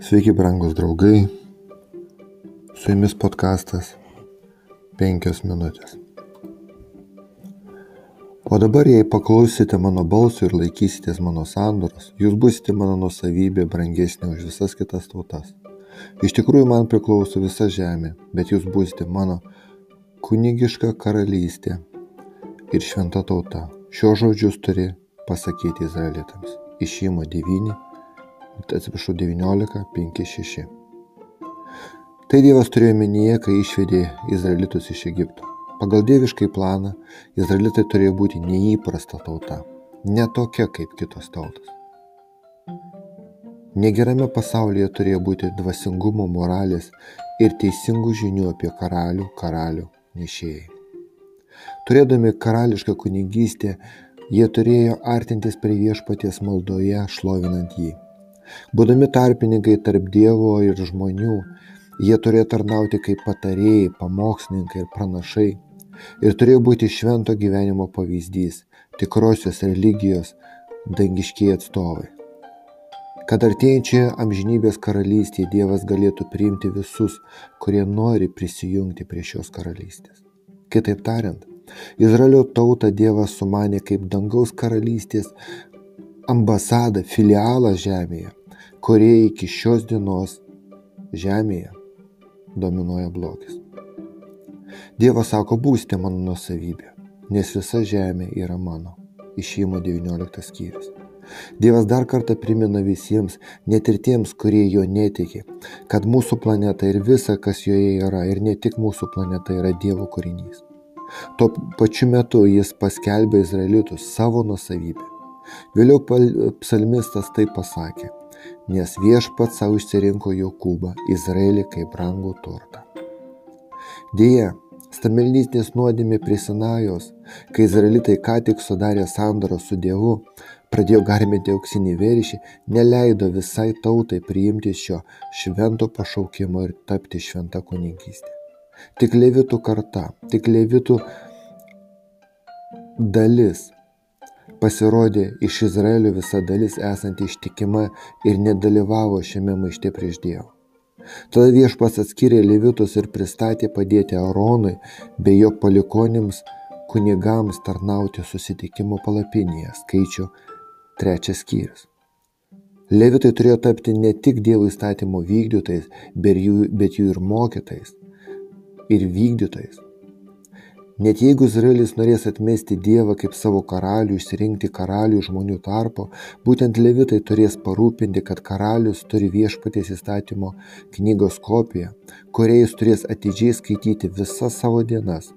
Sveiki, brangus draugai. Su jumis podkastas 5 minutės. O dabar, jei paklausysite mano balsų ir laikysitės mano sandoros, jūs busite mano nusavybė brangesnė už visas kitas tautas. Iš tikrųjų, man priklauso visa žemė, bet jūs busite mano kunigiška karalystė ir šventa tauta. Šios žodžius turi pasakyti izraelitams. Išėjimo 9, atsiprašau, 19, 5, 6. Tai Dievas turėjo minyje, kai išvedė izraelitus iš Egipto. Pagal dieviškai planą, izraelitai turėjo būti neįprasta tauta, ne tokia kaip kitos tautos. Negerame pasaulyje turėjo būti dvasingumo, moralės ir teisingų žinių apie karalių, karalių nešėjai. Turėdami karališką kunigystę, jie turėjo artintis prie viešpaties maldoje, šlovinant jį. Būdami tarpininkai tarp Dievo ir žmonių, jie turėjo tarnauti kaip patarėjai, pamokslininkai ir pranašai ir turėjo būti švento gyvenimo pavyzdys, tikrosios religijos dangiškiai atstovai. Kad artėjančioje amžinybės karalystėje Dievas galėtų priimti visus, kurie nori prisijungti prie šios karalystės. Kitaip tariant, Izraelio tautą Dievas sumanė kaip dangaus karalystės ambasadą, filialą žemėje, kurie iki šios dienos žemėje dominuoja blogis. Dievas sako, būsite mano nusavybė, nes visa žemė yra mano. Išėjimo 19 skyrius. Dievas dar kartą primena visiems, net ir tiems, kurie jo netiki, kad mūsų planeta ir visa, kas joje yra, ir ne tik mūsų planeta yra Dievo kūrinys. Tuo pačiu metu jis paskelbė izraelitus savo nusavybę. Vėliau psalmistas taip pasakė, nes viešpats savo išsirinko Jokūbą, Izraelį kaip brangų turtą. Deja, Stamelnytinės nuodėmė prie Sinajos, kai izraelitai ką tik sudarė sandorą su Dievu, pradėjo garbinti auksinį veršį, neleido visai tautai priimti šio švento pašaukimo ir tapti šventa kunigystė. Tik levitų karta, tik levitų dalis pasirodė iš Izraelio visa dalis esanti ištikima ir nedalyvavo šiame maište prieš Dievą. Tada viešpas atskyrė levitus ir pristatė padėti Aronui bei jo palikonims kunigams tarnauti susitikimo palapinėje, skaičių trečias skyrius. Levitai turėjo tapti ne tik Dievo įstatymo vykdytojais, bet jų, bet jų ir mokytais ir vykdytojais. Net jeigu Izraelis norės atmesti Dievą kaip savo karalių, išsirinkti karalių žmonių tarpo, būtent levitai turės parūpinti, kad karalius turi viešpaties įstatymo knygos kopiją, kurią jis turės atidžiai skaityti visas savo dienas,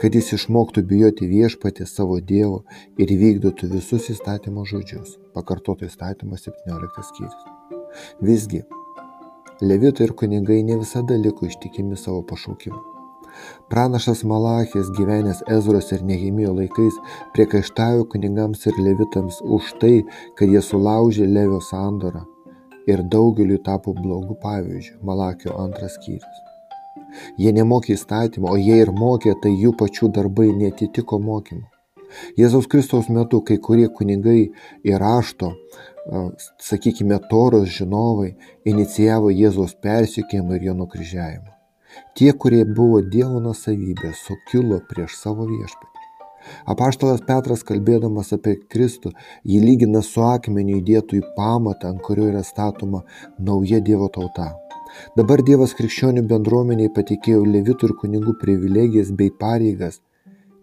kad jis išmoktų bijoti viešpatį savo Dievo ir vykdytų visus įstatymo žodžius. Pakartoto įstatymo 17 skyrius. Visgi, levitai ir kunigai ne visada liko ištikimi savo pašaukimu. Pranašas Malachijas gyvenęs Ezros ir Nehemijo laikais priekaištavo kunigams ir levitams už tai, kad jie sulaužė Levio sandorą ir daugeliu tapo blogų pavyzdžių. Malakio antras skyrius. Jie nemokė įstatymą, o jie ir mokė, tai jų pačių darbai netitiko mokymu. Jėzaus Kristaus metu kai kurie kunigai ir rašto, sakykime, toros žinovai inicijavo Jėzaus persikėjimą ir jo nukryžiavimą. Tie, kurie buvo Dievo nusavybė, sukilo prieš savo viešpatį. Apaštalas Petras, kalbėdamas apie Kristų, jį lygina su akmeniu įdėtų į pamatą, ant kurio yra statoma nauja Dievo tauta. Dabar Dievas krikščionių bendruomeniai patikėjo levitų ir kunigų privilegijas bei pareigas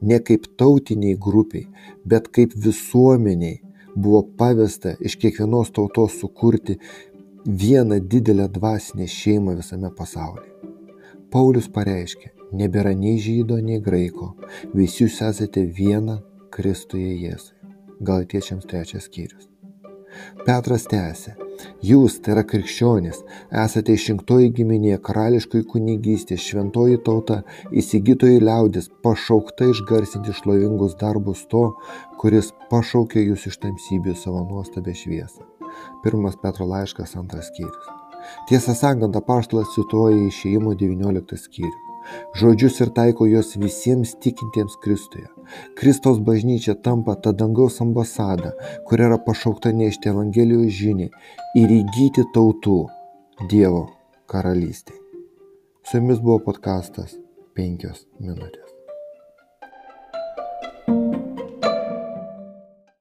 ne kaip tautiniai grupiai, bet kaip visuomeniai buvo pavesta iš kiekvienos tautos sukurti vieną didelę dvasinę šeimą visame pasaulyje. Paulius pareiškė, nebėra nei žydo, nei graiko, visi jūs esate viena Kristuje Jėzui. Galatiečiams trečias skyrius. Petras tęsė, jūs, tai yra krikščionis, esate išrinktoji giminė, karališkoji kunigystė, šventoji tauta, įsigytoji liaudis, pašaukta išgarsinti šlovingus darbus to, kuris pašaukė jūs iš tamsybių savo nuostabę šviesą. Pirmas Petro laiškas antras skyrius. Tiesą sakant, apaštalas cituoja išėjimo 19 skyrių. Žodžius ir taiko juos visiems tikintiems Kristuje. Kristaus bažnyčia tampa ta dangaus ambasada, kur yra pašaukta nešti Evangelijos žinį ir įgyti tautų, Dievo karalystėje. Su jumis buvo podkastas 5 minutės.